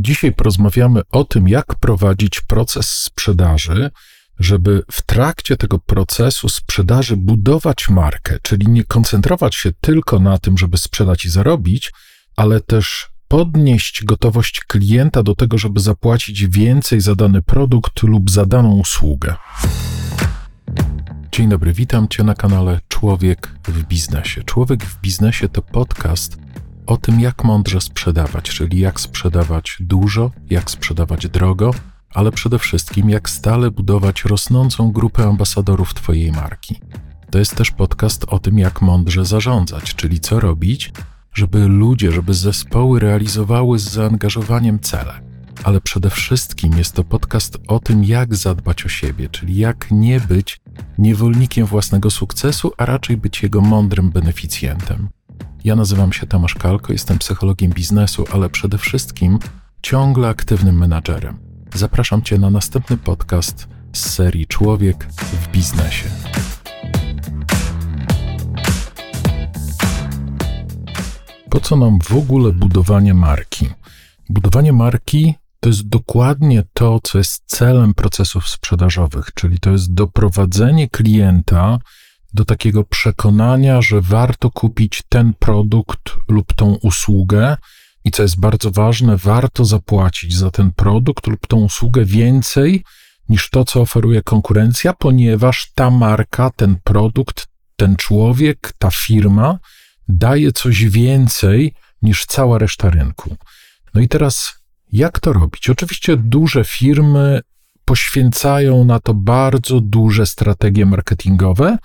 Dzisiaj porozmawiamy o tym, jak prowadzić proces sprzedaży, żeby w trakcie tego procesu sprzedaży budować markę, czyli nie koncentrować się tylko na tym, żeby sprzedać i zarobić, ale też podnieść gotowość klienta do tego, żeby zapłacić więcej za dany produkt lub za daną usługę. Dzień dobry, witam Cię na kanale Człowiek w Biznesie. Człowiek w Biznesie to podcast o tym, jak mądrze sprzedawać, czyli jak sprzedawać dużo, jak sprzedawać drogo, ale przede wszystkim jak stale budować rosnącą grupę ambasadorów Twojej marki. To jest też podcast o tym, jak mądrze zarządzać, czyli co robić, żeby ludzie, żeby zespoły realizowały z zaangażowaniem cele. Ale przede wszystkim jest to podcast o tym, jak zadbać o siebie, czyli jak nie być niewolnikiem własnego sukcesu, a raczej być jego mądrym beneficjentem. Ja nazywam się Tomasz Kalko, jestem psychologiem biznesu, ale przede wszystkim ciągle aktywnym menadżerem. Zapraszam Cię na następny podcast z serii Człowiek w biznesie. Po co nam w ogóle budowanie marki? Budowanie marki to jest dokładnie to, co jest celem procesów sprzedażowych, czyli to jest doprowadzenie klienta do takiego przekonania, że warto kupić ten produkt lub tą usługę. I co jest bardzo ważne, warto zapłacić za ten produkt lub tą usługę więcej niż to, co oferuje konkurencja, ponieważ ta marka, ten produkt, ten człowiek, ta firma daje coś więcej niż cała reszta rynku. No i teraz, jak to robić? Oczywiście duże firmy poświęcają na to bardzo duże strategie marketingowe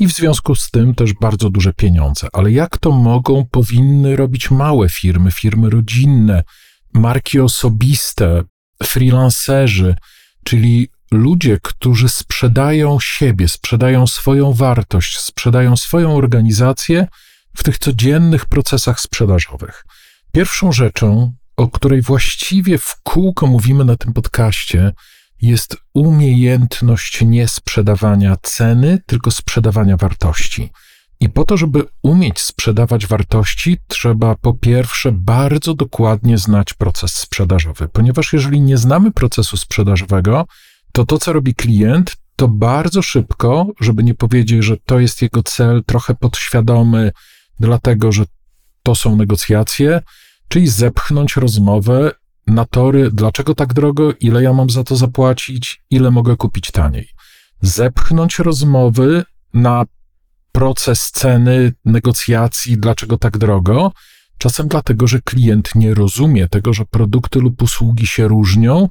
i w związku z tym też bardzo duże pieniądze. Ale jak to mogą, powinny robić małe firmy, firmy rodzinne, marki osobiste, freelancerzy, czyli ludzie, którzy sprzedają siebie, sprzedają swoją wartość, sprzedają swoją organizację w tych codziennych procesach sprzedażowych. Pierwszą rzeczą, o której właściwie w kółko mówimy na tym podcaście, jest umiejętność nie sprzedawania ceny, tylko sprzedawania wartości. I po to, żeby umieć sprzedawać wartości, trzeba po pierwsze bardzo dokładnie znać proces sprzedażowy, ponieważ jeżeli nie znamy procesu sprzedażowego, to to, co robi klient, to bardzo szybko, żeby nie powiedzieć, że to jest jego cel trochę podświadomy, dlatego że to są negocjacje, czyli zepchnąć rozmowę na tory, dlaczego tak drogo, ile ja mam za to zapłacić, ile mogę kupić taniej. Zepchnąć rozmowy na proces ceny, negocjacji, dlaczego tak drogo, czasem dlatego, że klient nie rozumie tego, że produkty lub usługi się różnią,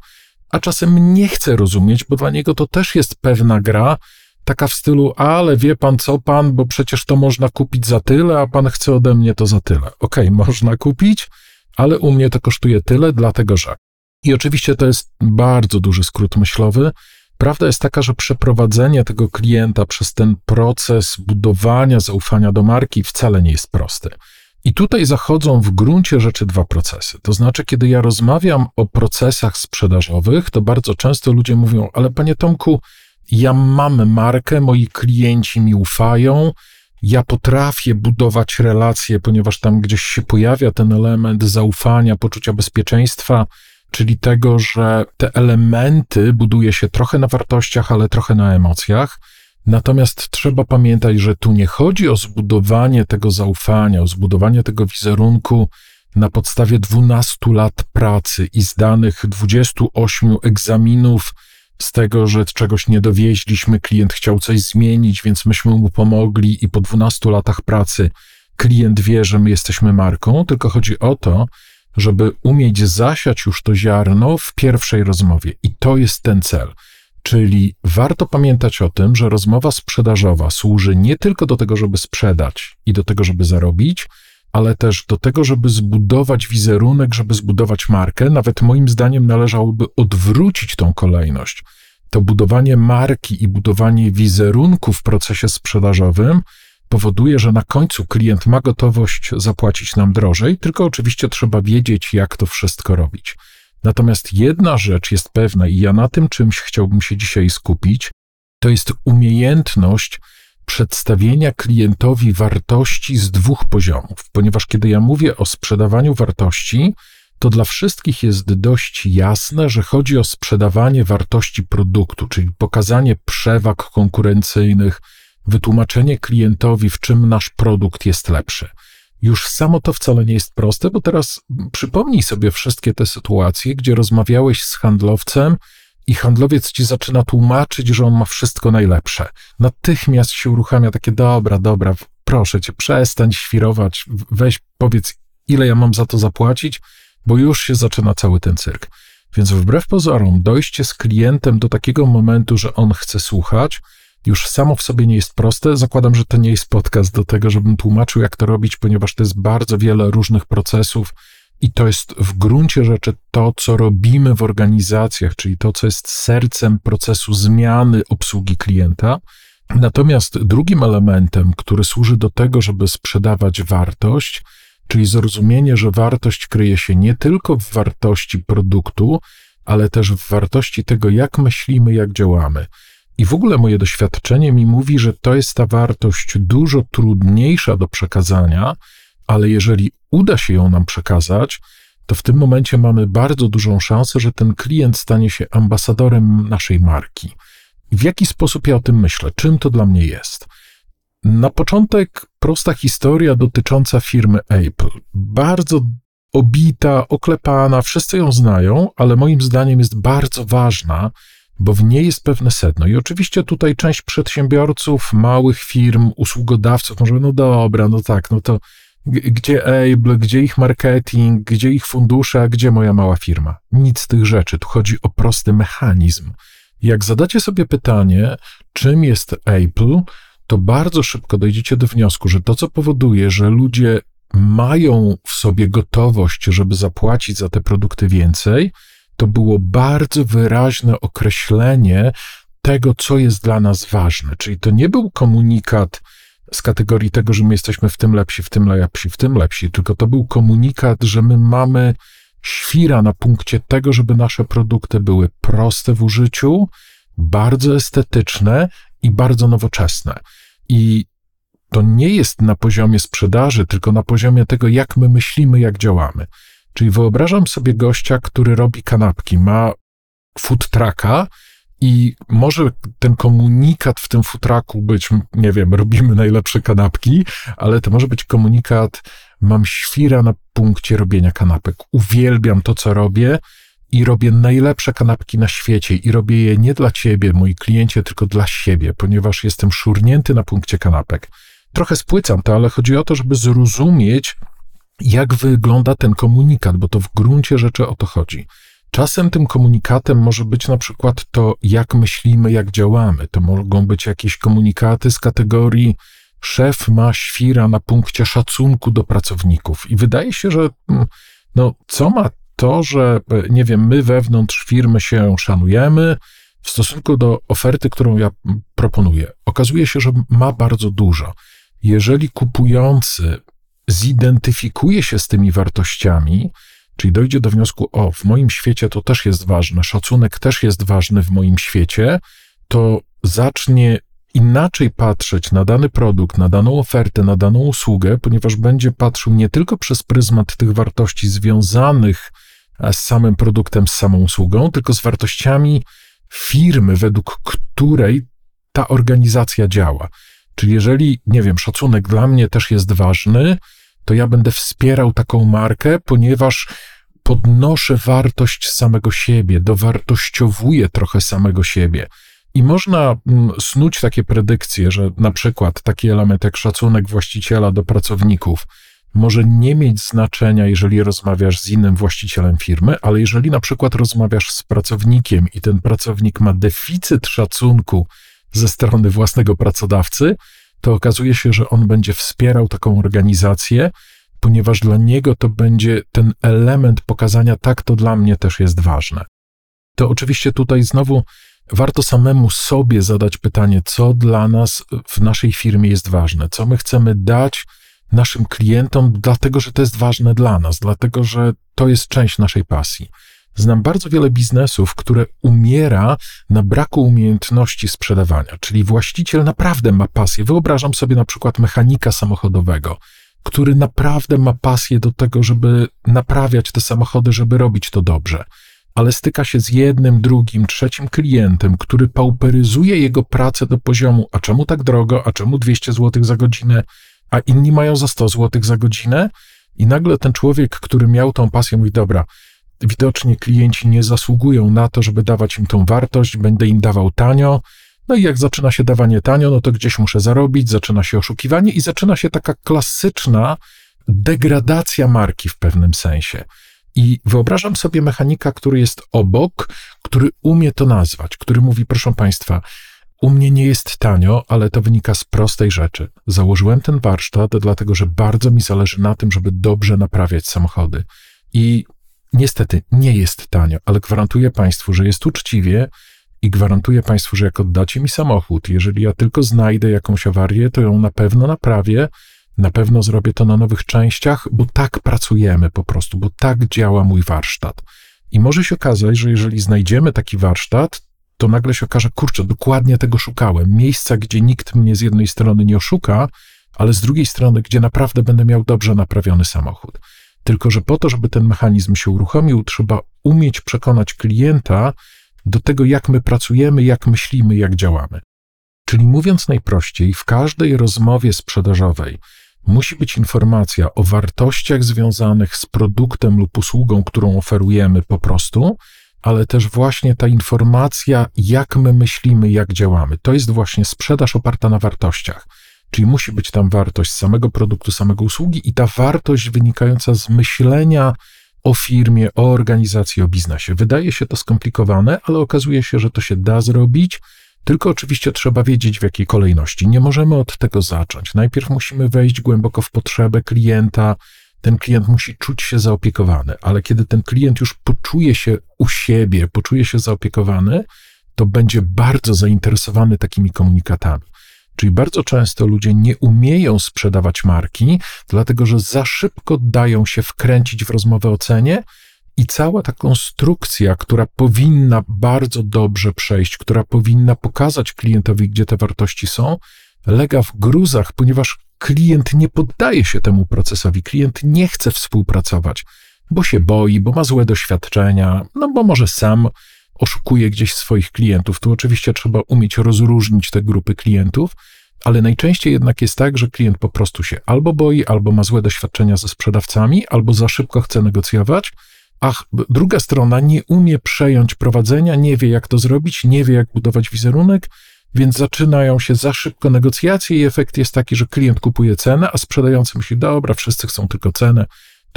a czasem nie chce rozumieć, bo dla niego to też jest pewna gra, taka w stylu, ale wie pan co pan, bo przecież to można kupić za tyle, a pan chce ode mnie to za tyle. Okej, okay, można kupić, ale u mnie to kosztuje tyle, dlatego że. I oczywiście to jest bardzo duży skrót myślowy. Prawda jest taka, że przeprowadzenie tego klienta przez ten proces budowania zaufania do marki wcale nie jest prosty. I tutaj zachodzą w gruncie rzeczy dwa procesy. To znaczy, kiedy ja rozmawiam o procesach sprzedażowych, to bardzo często ludzie mówią: Ale panie Tomku, ja mam markę, moi klienci mi ufają, ja potrafię budować relacje, ponieważ tam gdzieś się pojawia ten element zaufania, poczucia bezpieczeństwa, czyli tego, że te elementy buduje się trochę na wartościach, ale trochę na emocjach. Natomiast trzeba pamiętać, że tu nie chodzi o zbudowanie tego zaufania, o zbudowanie tego wizerunku na podstawie 12 lat pracy i zdanych 28 egzaminów z tego, że czegoś nie dowieźliśmy, klient chciał coś zmienić, więc myśmy mu pomogli i po 12 latach pracy klient wie, że my jesteśmy marką, tylko chodzi o to, żeby umieć zasiać już to ziarno w pierwszej rozmowie. I to jest ten cel. Czyli warto pamiętać o tym, że rozmowa sprzedażowa służy nie tylko do tego, żeby sprzedać i do tego, żeby zarobić, ale też do tego, żeby zbudować wizerunek, żeby zbudować markę. Nawet moim zdaniem należałoby odwrócić tą kolejność. To budowanie marki i budowanie wizerunku w procesie sprzedażowym powoduje, że na końcu klient ma gotowość zapłacić nam drożej, tylko oczywiście trzeba wiedzieć, jak to wszystko robić. Natomiast jedna rzecz jest pewna, i ja na tym czymś chciałbym się dzisiaj skupić, to jest umiejętność przedstawienia klientowi wartości z dwóch poziomów, ponieważ kiedy ja mówię o sprzedawaniu wartości, to dla wszystkich jest dość jasne, że chodzi o sprzedawanie wartości produktu, czyli pokazanie przewag konkurencyjnych, wytłumaczenie klientowi, w czym nasz produkt jest lepszy. Już samo to wcale nie jest proste, bo teraz przypomnij sobie wszystkie te sytuacje, gdzie rozmawiałeś z handlowcem i handlowiec ci zaczyna tłumaczyć, że on ma wszystko najlepsze. Natychmiast się uruchamia takie, dobra, dobra, proszę cię, przestań świrować, weź, powiedz, ile ja mam za to zapłacić, bo już się zaczyna cały ten cyrk. Więc wbrew pozorom, dojście z klientem do takiego momentu, że on chce słuchać, już samo w sobie nie jest proste. Zakładam, że to nie jest podcast do tego, żebym tłumaczył, jak to robić, ponieważ to jest bardzo wiele różnych procesów i to jest w gruncie rzeczy to, co robimy w organizacjach, czyli to, co jest sercem procesu zmiany obsługi klienta. Natomiast drugim elementem, który służy do tego, żeby sprzedawać wartość, czyli zrozumienie, że wartość kryje się nie tylko w wartości produktu, ale też w wartości tego, jak myślimy, jak działamy. I w ogóle moje doświadczenie mi mówi, że to jest ta wartość dużo trudniejsza do przekazania, ale jeżeli uda się ją nam przekazać, to w tym momencie mamy bardzo dużą szansę, że ten klient stanie się ambasadorem naszej marki. W jaki sposób ja o tym myślę? Czym to dla mnie jest? Na początek prosta historia dotycząca firmy Apple. Bardzo obita, oklepana, wszyscy ją znają, ale moim zdaniem jest bardzo ważna, bo w niej jest pewne sedno. I oczywiście tutaj część przedsiębiorców, małych firm, usługodawców może, no dobra, no tak, no to gdzie Able, gdzie ich marketing, gdzie ich fundusze, a gdzie moja mała firma? Nic z tych rzeczy. Tu chodzi o prosty mechanizm. Jak zadacie sobie pytanie, czym jest Apple, to bardzo szybko dojdziecie do wniosku, że to, co powoduje, że ludzie mają w sobie gotowość, żeby zapłacić za te produkty więcej, to było bardzo wyraźne określenie tego, co jest dla nas ważne. Czyli to nie był komunikat z kategorii tego, że my jesteśmy w tym lepsi, w tym lepsi, w tym lepsi, tylko to był komunikat, że my mamy świra na punkcie tego, żeby nasze produkty były proste w użyciu, bardzo estetyczne i bardzo nowoczesne. I to nie jest na poziomie sprzedaży, tylko na poziomie tego, jak my myślimy, jak działamy. Czyli wyobrażam sobie gościa, który robi kanapki, ma food trucka i może ten komunikat w tym futraku być, nie wiem, robimy najlepsze kanapki, ale to może być komunikat, mam świra na punkcie robienia kanapek. Uwielbiam to, co robię i robię najlepsze kanapki na świecie i robię je nie dla ciebie, moi kliencie, tylko dla siebie, ponieważ jestem szurnięty na punkcie kanapek. Trochę spłycam to, ale chodzi o to, żeby zrozumieć, jak wygląda ten komunikat, bo to w gruncie rzeczy o to chodzi. Czasem tym komunikatem może być na przykład to, jak myślimy, jak działamy. To mogą być jakieś komunikaty z kategorii szef ma świra na punkcie szacunku do pracowników. I wydaje się, że mm, no, co ma to, że nie wiem, my wewnątrz firmy się szanujemy w stosunku do oferty, którą ja proponuję. Okazuje się, że ma bardzo dużo. Jeżeli kupujący zidentyfikuje się z tymi wartościami, czyli dojdzie do wniosku, o, w moim świecie to też jest ważne, szacunek też jest ważny w moim świecie, to zacznie inaczej patrzeć na dany produkt, na daną ofertę, na daną usługę, ponieważ będzie patrzył nie tylko przez pryzmat tych wartości związanych z samym produktem, z samą usługą, tylko z wartościami firmy, według której ta organizacja działa. Czyli jeżeli, nie wiem, szacunek dla mnie też jest ważny, to ja będę wspierał taką markę, ponieważ podnoszę wartość samego siebie, dowartościowuję trochę samego siebie. I można mm, snuć takie predykcje, że na przykład taki element jak szacunek właściciela do pracowników może nie mieć znaczenia, jeżeli rozmawiasz z innym właścicielem firmy, ale jeżeli na przykład rozmawiasz z pracownikiem i ten pracownik ma deficyt szacunku ze strony własnego pracodawcy, to okazuje się, że on będzie wspierał taką organizację, ponieważ dla niego to będzie ten element pokazania, tak, to dla mnie też jest ważne. To oczywiście tutaj znowu warto samemu sobie zadać pytanie, co dla nas w naszej firmie jest ważne, co my chcemy dać naszym klientom, dlatego że to jest ważne dla nas, dlatego że to jest część naszej pasji. Znam bardzo wiele biznesów, które umiera na braku umiejętności sprzedawania, czyli właściciel naprawdę ma pasję. Wyobrażam sobie na przykład mechanika samochodowego, który naprawdę ma pasję do tego, żeby naprawiać te samochody, żeby robić to dobrze, ale styka się z jednym, drugim, trzecim klientem, który pauperyzuje jego pracę do poziomu, a czemu tak drogo, a czemu 200 zł za godzinę, a inni mają za 100 zł za godzinę, i nagle ten człowiek, który miał tą pasję, mówi: Dobra, widocznie klienci nie zasługują na to, żeby dawać im tą wartość, będę im dawał tanio. No i jak zaczyna się dawanie tanio, no to gdzieś muszę zarobić, zaczyna się oszukiwanie i zaczyna się taka klasyczna degradacja marki w pewnym sensie. I wyobrażam sobie mechanika, który jest obok, który umie to nazwać, który mówi: Proszę Państwa, u mnie nie jest tanio, ale to wynika z prostej rzeczy. Założyłem ten warsztat, dlatego że bardzo mi zależy na tym, żeby dobrze naprawiać samochody. I niestety nie jest tanio, ale gwarantuję Państwu, że jest uczciwie i gwarantuję Państwu, że jak oddacie mi samochód, jeżeli ja tylko znajdę jakąś awarię, to ją na pewno naprawię, na pewno zrobię to na nowych częściach, bo tak pracujemy po prostu, bo tak działa mój warsztat. I może się okazać, że jeżeli znajdziemy taki warsztat, to nagle się okaże, kurczę, dokładnie tego szukałem. Miejsca, gdzie nikt mnie z jednej strony nie oszuka, ale z drugiej strony, gdzie naprawdę będę miał dobrze naprawiony samochód. Tylko, że po to, żeby ten mechanizm się uruchomił, trzeba umieć przekonać klienta do tego, jak my pracujemy, jak myślimy, jak działamy. Czyli mówiąc najprościej, w każdej rozmowie sprzedażowej musi być informacja o wartościach związanych z produktem lub usługą, którą oferujemy po prostu, ale też właśnie ta informacja, jak my myślimy, jak działamy. To jest właśnie sprzedaż oparta na wartościach. Czyli musi być tam wartość samego produktu, samego usługi i ta wartość wynikająca z myślenia o firmie, o organizacji, o biznesie. Wydaje się to skomplikowane, ale okazuje się, że to się da zrobić, tylko oczywiście trzeba wiedzieć w jakiej kolejności. Nie możemy od tego zacząć. Najpierw musimy wejść głęboko w potrzebę klienta, ten klient musi czuć się zaopiekowany, ale kiedy ten klient już poczuje się u siebie, poczuje się zaopiekowany, to będzie bardzo zainteresowany takimi komunikatami. Czyli bardzo często ludzie nie umieją sprzedawać marki, dlatego że za szybko dają się wkręcić w rozmowę o cenie i cała ta konstrukcja, która powinna bardzo dobrze przejść, która powinna pokazać klientowi, gdzie te wartości są, lega w gruzach, ponieważ klient nie poddaje się temu procesowi, klient nie chce współpracować, bo się boi, bo ma złe doświadczenia, no bo może sam oszukuje gdzieś swoich klientów. Tu oczywiście trzeba umieć rozróżnić te grupy klientów, ale najczęściej jednak jest tak, że klient po prostu się albo boi, albo ma złe doświadczenia ze sprzedawcami, albo za szybko chce negocjować, a druga strona nie umie przejąć prowadzenia, nie wie jak to zrobić, nie wie jak budować wizerunek, więc zaczynają się za szybko negocjacje i efekt jest taki, że klient kupuje cenę, a sprzedający myśli, dobra, wszyscy chcą tylko cenę,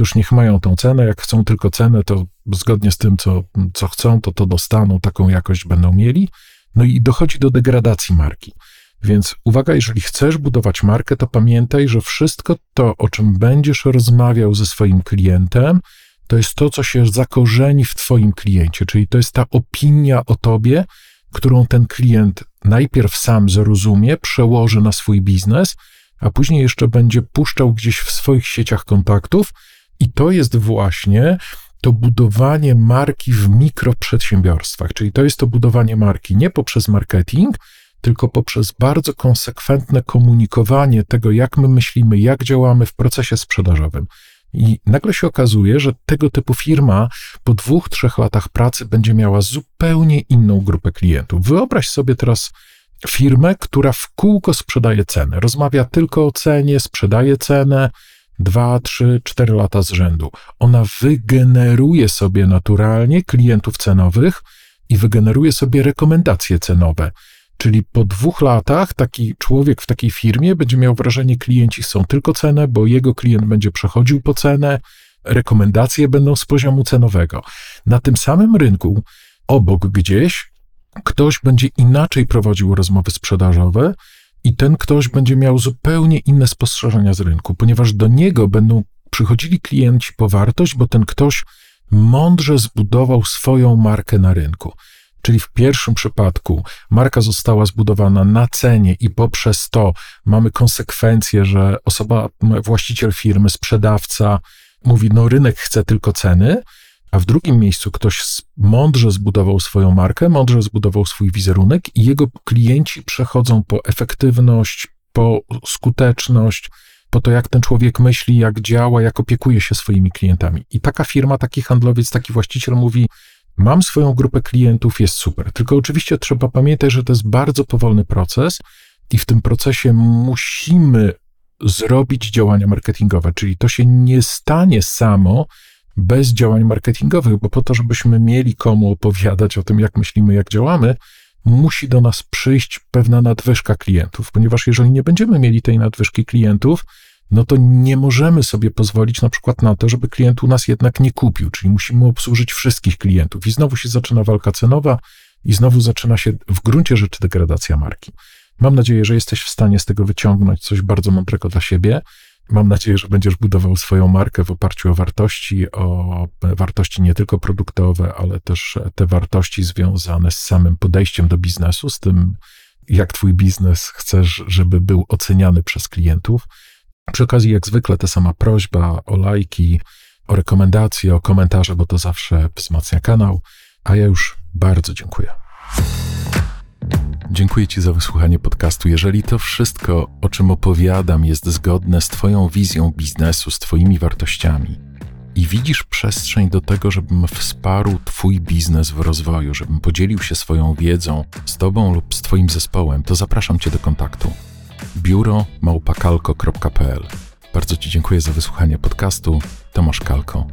już niech mają tą cenę, jak chcą tylko cenę, to zgodnie z tym, co, co chcą, to to dostaną, taką jakość będą mieli. No i dochodzi do degradacji marki. Więc uwaga, jeżeli chcesz budować markę, to pamiętaj, że wszystko to, o czym będziesz rozmawiał ze swoim klientem, to jest to, co się zakorzeni w Twoim kliencie, czyli to jest ta opinia o Tobie, którą ten klient najpierw sam zrozumie, przełoży na swój biznes, a później jeszcze będzie puszczał gdzieś w swoich sieciach kontaktów. I to jest właśnie to budowanie marki w mikroprzedsiębiorstwach, czyli to jest to budowanie marki nie poprzez marketing, tylko poprzez bardzo konsekwentne komunikowanie tego, jak my myślimy, jak działamy w procesie sprzedażowym. I nagle się okazuje, że tego typu firma po dwóch, trzech latach pracy będzie miała zupełnie inną grupę klientów. Wyobraź sobie teraz firmę, która w kółko sprzedaje cenę. Rozmawia tylko o cenie, sprzedaje cenę dwa, trzy, cztery lata z rzędu. Ona wygeneruje sobie naturalnie klientów cenowych i wygeneruje sobie rekomendacje cenowe. Czyli po dwóch latach taki człowiek w takiej firmie będzie miał wrażenie, klienci są tylko cenę, bo jego klient będzie przechodził po cenę, rekomendacje będą z poziomu cenowego. Na tym samym rynku, obok gdzieś, ktoś będzie inaczej prowadził rozmowy sprzedażowe i ten ktoś będzie miał zupełnie inne spostrzeżenia z rynku, ponieważ do niego będą przychodzili klienci po wartość, bo ten ktoś mądrze zbudował swoją markę na rynku. Czyli w pierwszym przypadku marka została zbudowana na cenie i poprzez to mamy konsekwencje, że osoba, właściciel firmy, sprzedawca mówi, no rynek chce tylko ceny, a w drugim miejscu ktoś mądrze zbudował swoją markę, mądrze zbudował swój wizerunek i jego klienci przechodzą po efektywność, po skuteczność, po to, jak ten człowiek myśli, jak działa, jak opiekuje się swoimi klientami. I taka firma, taki handlowiec, taki właściciel mówi: Mam swoją grupę klientów, jest super. Tylko oczywiście trzeba pamiętać, że to jest bardzo powolny proces i w tym procesie musimy zrobić działania marketingowe, czyli to się nie stanie samo bez działań marketingowych, bo po to, żebyśmy mieli komu opowiadać o tym, jak myślimy, jak działamy, musi do nas przyjść pewna nadwyżka klientów, ponieważ jeżeli nie będziemy mieli tej nadwyżki klientów, no to nie możemy sobie pozwolić na przykład na to, żeby klient u nas jednak nie kupił, czyli musimy obsłużyć wszystkich klientów. I znowu się zaczyna walka cenowa, i znowu zaczyna się w gruncie rzeczy degradacja marki. Mam nadzieję, że jesteś w stanie z tego wyciągnąć coś bardzo mądrego dla siebie. Mam nadzieję, że będziesz budował swoją markę w oparciu o wartości, o wartości nie tylko produktowe, ale też te wartości związane z samym podejściem do biznesu, z tym, jak twój biznes chcesz, żeby był oceniany przez klientów. Przy okazji, jak zwykle, ta sama prośba o lajki, o rekomendacje, o komentarze, bo to zawsze wzmacnia kanał. A ja już bardzo dziękuję. Dziękuję Ci za wysłuchanie podcastu. Jeżeli to wszystko, o czym opowiadam, jest zgodne z Twoją wizją biznesu, z Twoimi wartościami i widzisz przestrzeń do tego, żebym wsparł Twój biznes w rozwoju, żebym podzielił się swoją wiedzą z Tobą lub z Twoim zespołem, to zapraszam Cię do kontaktu. Biuro małpakalko.pl Bardzo Ci dziękuję za wysłuchanie podcastu. Tomasz Kalko.